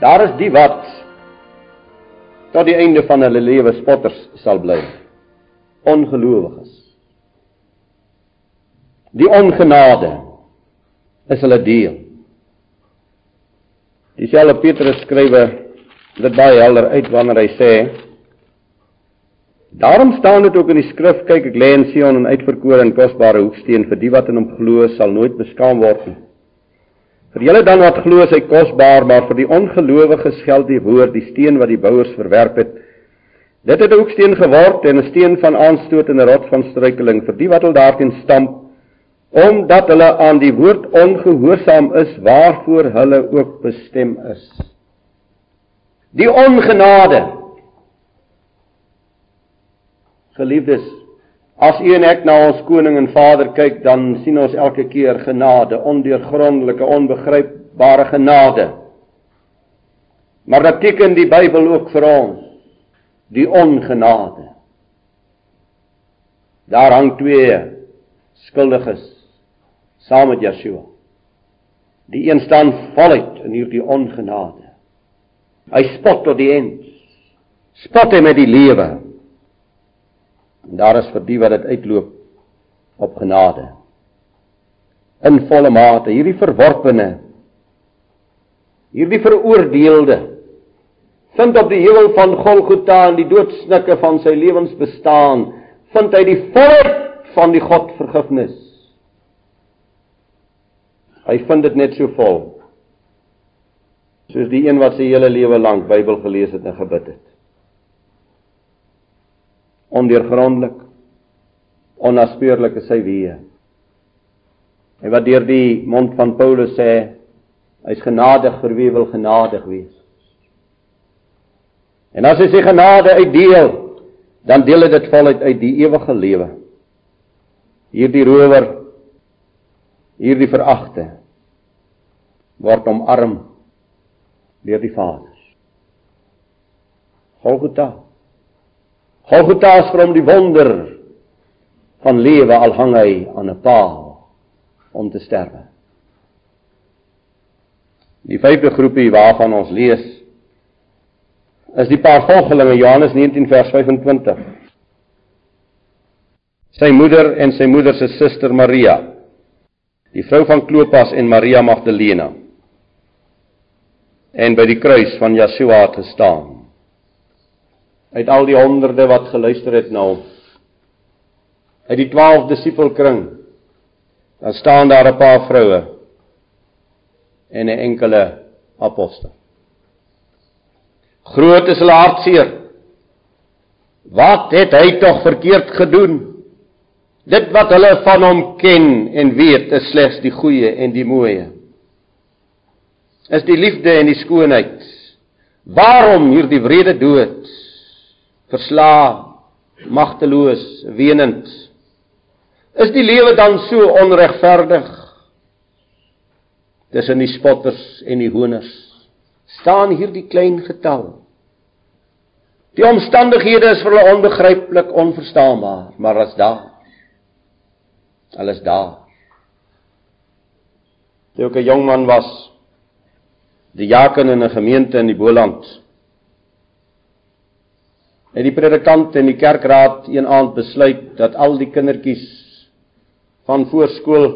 Daar is die wat tot die einde van hulle lewe spotters sal bly. Ongelowiges. Die ongenade is hulle deel. Dieselfde Petrus skrywe dit baie helder uit wanneer hy sê Daarom staan dit ook in die skrif kyk ek lê in Sion 'n uitverkore en kosbare hoeksteen vir die wat in hom glo sal nooit beskaam word nie. Vir julle dan wat glo is hy kosbaar, maar vir die ongelowiges geld die woord, die steen wat die bouers verwerp het. Dit het 'n hoeksteen geword en 'n steen van aanstoot en 'n rot van struikeling vir die wat al daarin stamp, omdat hulle aan die woord ongehoorsaam is waarvoor hulle ook bestem is. Die ongenade. Geliefdes, As u en ek na ons koning en Vader kyk, dan sien ons elke keer genade, ondeurgrondelike, onbegrypbare genade. Maar dit teken die Bybel ook vir ons die ongenade. Daar hang twee skuldiges saam met Yeshua. Die een staan voluit in hierdie ongenade. Hy spot tot die eind. Spot hy met die lewe. En daar is vir die wat dit uitloop op genade. In volle mate hierdie verworpene hierdie veroordeelde vind op die heuwel van Golgotha in die doodsnikke van sy lewensbestaan vind hy die volheid van die God vergifnis. Hy vind dit net so vol. Soos die een wat sy hele lewe lank Bybel gelees het en gebid het ondeurgrondelik onnaspeurlik is sy weë. En wat deur die mond van Paulus sê, hy's genadig vir wie wil genadig wees. En as hy sy genade uitdeel, dan deel hy dit voluit uit die ewige lewe. Hierdie rower, hierdie veragte word omarm deur die Vader. Golgotha Golgotha is vir hom die wonder van lewe al hang hy aan 'n paal om te sterwe. Die vyfde groepie waarvan ons lees is die paar volgelinge Johannes 19 vers 25. Sy moeder en sy moeder se suster Maria. Die vrou van Klopas en Maria Magdalena. En by die kruis van Yeshua het gestaan uit al die honderde wat geluister het na hom. Uit die 12 disipelkring dan staan daar 'n paar vroue en 'n enkele apostel. Groot is hulle hartseer. Wat het hy tog verkeerd gedoen? Dit wat hulle van hom ken en weet is slegs die goeie en die mooie. Is die liefde en die skoonheid. Waarom hierdie wrede dood? Verslae, magteloos, wenend. Is die lewe dan so onregverdig? Tussen die spotters en die honers staan hier die klein getal. Die omstandighede is vir hulle onbegryplik, onverstaanbaar, maar as daar. Alles daar. Toe ek 'n jong man was, die jaken in 'n gemeente in die Boland, het die predikant en die kerkraad een aand besluit dat al die kindertjies van voorskool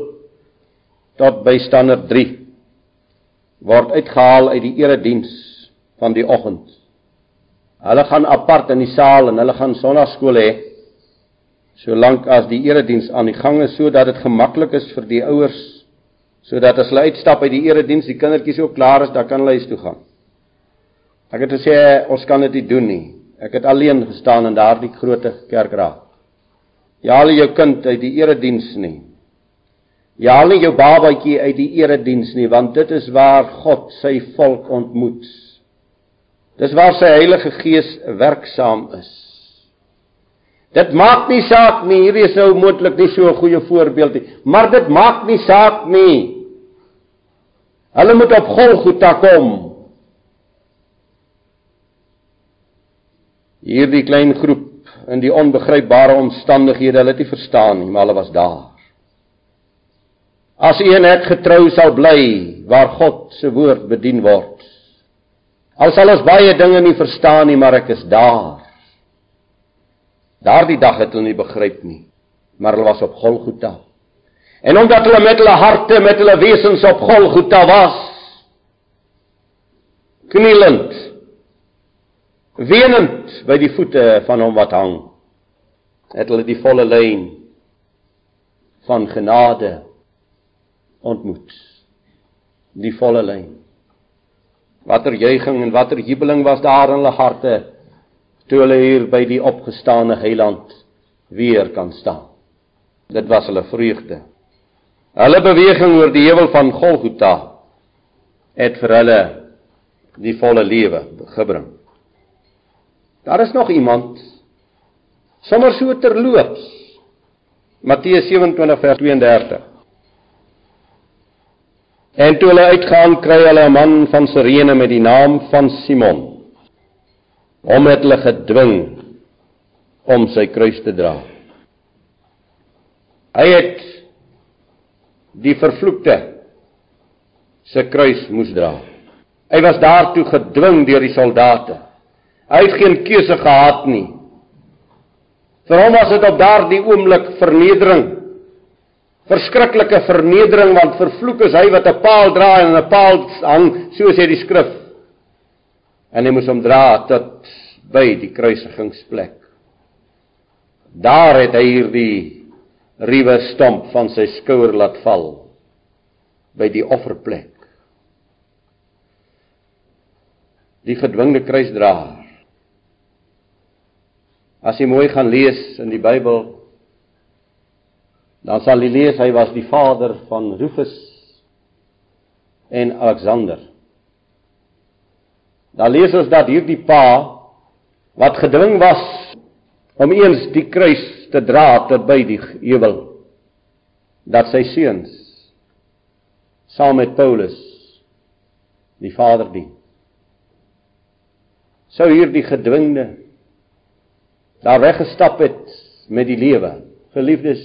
tot by standaard 3 word uitgehaal uit die erediens van die oggend. Hulle gaan apart in die saal en hulle gaan sonnaarskool hê solank as die erediens aan die gang is sodat dit gemaklik is vir die ouers sodat as hulle uitstap uit die erediens die kindertjies ook klaar is, dan kan hulle huis toe gaan. Ek het gesê ons kan dit nie doen nie. Ek het alleen gestaan in daardie groot kerkraad. Jy haal jou kind uit die erediens nie. Jy haal nie jou babatjie uit die erediens nie, want dit is waar God sy volk ontmoet. Dis waar sy Heilige Gees werksaam is. Dit maak nie saak nie, hierdie is nou moontlik nie so 'n goeie voorbeeld nie, maar dit maak nie saak nie. Hulle moet op Golgotha kom hierdie klein groep in die onbegrypbare omstandighede, hulle het nie verstaan nie, maar hulle was daar. As u en ek getrou sal bly waar God se woord bedien word, Al sal ons baie dinge nie verstaan nie, maar ek is daar. Daardie dag het hulle nie begryp nie, maar hulle was op Golgotha. En omdat hulle met hulle harte, met hulle wesens op Golgotha was, knielend, wenend by die voete van hom wat hang, het hulle die volle lyn van genade ontmoet. Die volle lyn. Watter juiging en watter jubeling was daar in hulle harte toe hulle hier by die opgestane heiland weer kan staan. Dit was hulle vreugde. Hulle beweging oor die heuwel van Golgotha het vir hulle die volle lewe gebring. Daar is nog iemand sommer so terloops. Matteus 27 vers 32. En toe hulle uitgaan, kry hulle 'n man van Sirene met die naam van Simon. Hom het hulle gedwing om sy kruis te dra. Hy het die vervloekte se kruis moes dra. Hy was daartoe gedwing deur die soldate. Hy het geen keuse gehad nie. Vir hom was dit op daardie oomblik vernedering. Verskriklike vernedering want vervloek is hy wat 'n paal dra en 'n paal hang, so sê die skrif. En hy moes hom dra tot by die kruisigingsplek. Daar het hy hierdie ruwe stomp van sy skouer laat val by die offerplek. Die gedwingde kruisdraer As jy mooi gaan lees in die Bybel, dan sal jy lees hy was die vader van Rufus en Alexander. Dan lees ons dat hierdie pa wat gedwing was om eens die kruis te dra tot by die heuwel dat sy seuns saam met Paulus die Vader dien. Sou hierdie gedwingde daar weggestap het met die lewe. Geliefdes,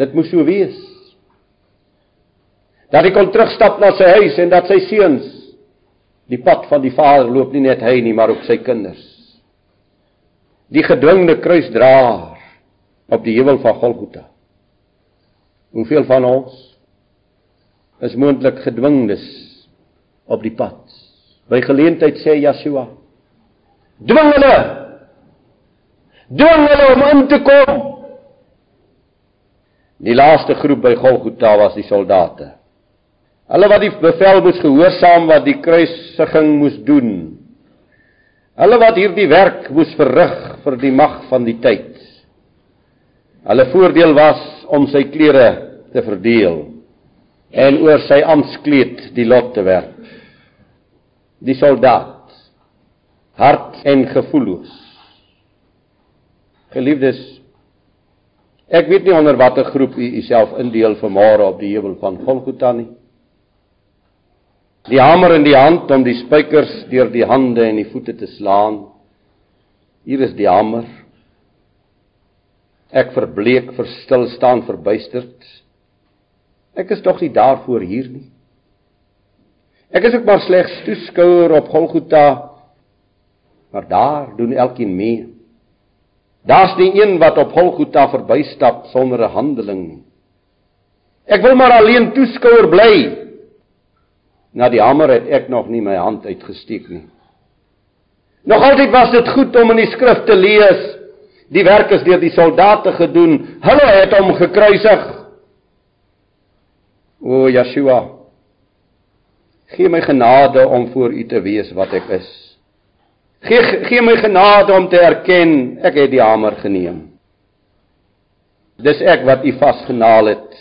dit moes so wees. Dat hy kon terugstap na sy huis en dat sy seuns die pad van die Vader loop nie net hy nie, maar ook sy kinders. Die gedwingde kruisdraer op die heuwel van Golgotha. Hoeveel van ons is moontlik gedwingdes op die pad? By geleentheid sê Yeshua: Dwing hulle dwing hulle om in te kom. Die laaste groep by Golgotha was die soldate. Hulle wat die bevel moes gehoorsaam wat die kruisiging moes doen. Hulle wat hierdie werk moes verrig vir die mag van die tyd. Hulle voordeel was om sy klere te verdeel en oor sy ampskleed die lot te werp. Die soldaat hart en gevoelloos Geliefdes, ek weet nie onder watter groep u uself indeel vanmôre op die heuwel van Golgotha nie. Die hamer in die hand om die spykers deur die hande en die voete te slaan. Hier is die hamer. Ek verbleek, verstil staan, verbuisterd. Ek is tog nie daarvoor hier nie. Ek is ook maar slegs toeskouer op Golgotha. Maar daar doen elkeen mee. Daar's die een wat op Golgotha verbystap sonder 'n handeling. Ek wil maar alleen toeskouer bly. Na die hamer het ek nog nie my hand uitgesteek nie. Nog altyd was dit goed om in die skrif te lees. Die werk is deur die soldate gedoen. Hulle het hom gekruisig. O Yeshua, gee my genade om voor U te wees wat ek is. Gee gee my genade om te erken ek het die hamer geneem. Dis ek wat u vasgenaal het.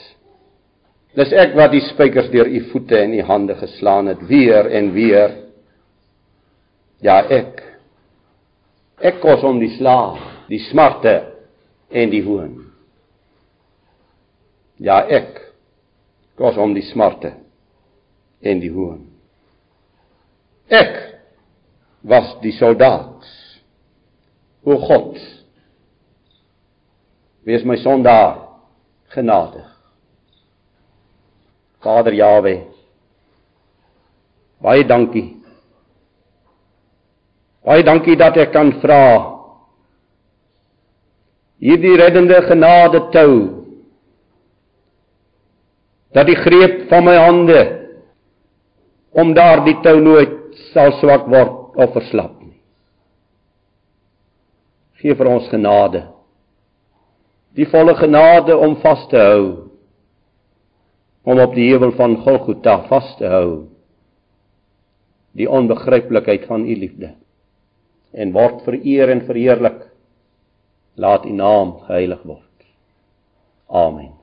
Dis ek wat die spykers deur u voete en u hande geslaan het weer en weer. Ja, ek. Ek kos om die slaag, die smarte en die hoon. Ja, ek kos om die smarte en die hoon. Ek was die soldaat. O God, wees my sondaar genadig. Vader Jawe, baie dankie Baie dankie dat ek kan vra. Hierdie reddende genade tou dat die greep van my hande om daardie tou nooit sal swak word of verslap nie. Gee vir ons genade. Die volle genade om vas te hou. Om op die heuwel van Golgotha vas te hou. Die onbegryplikheid van u liefde. En word vereer en verheerlik. Laat u naam geheilig word. Amen.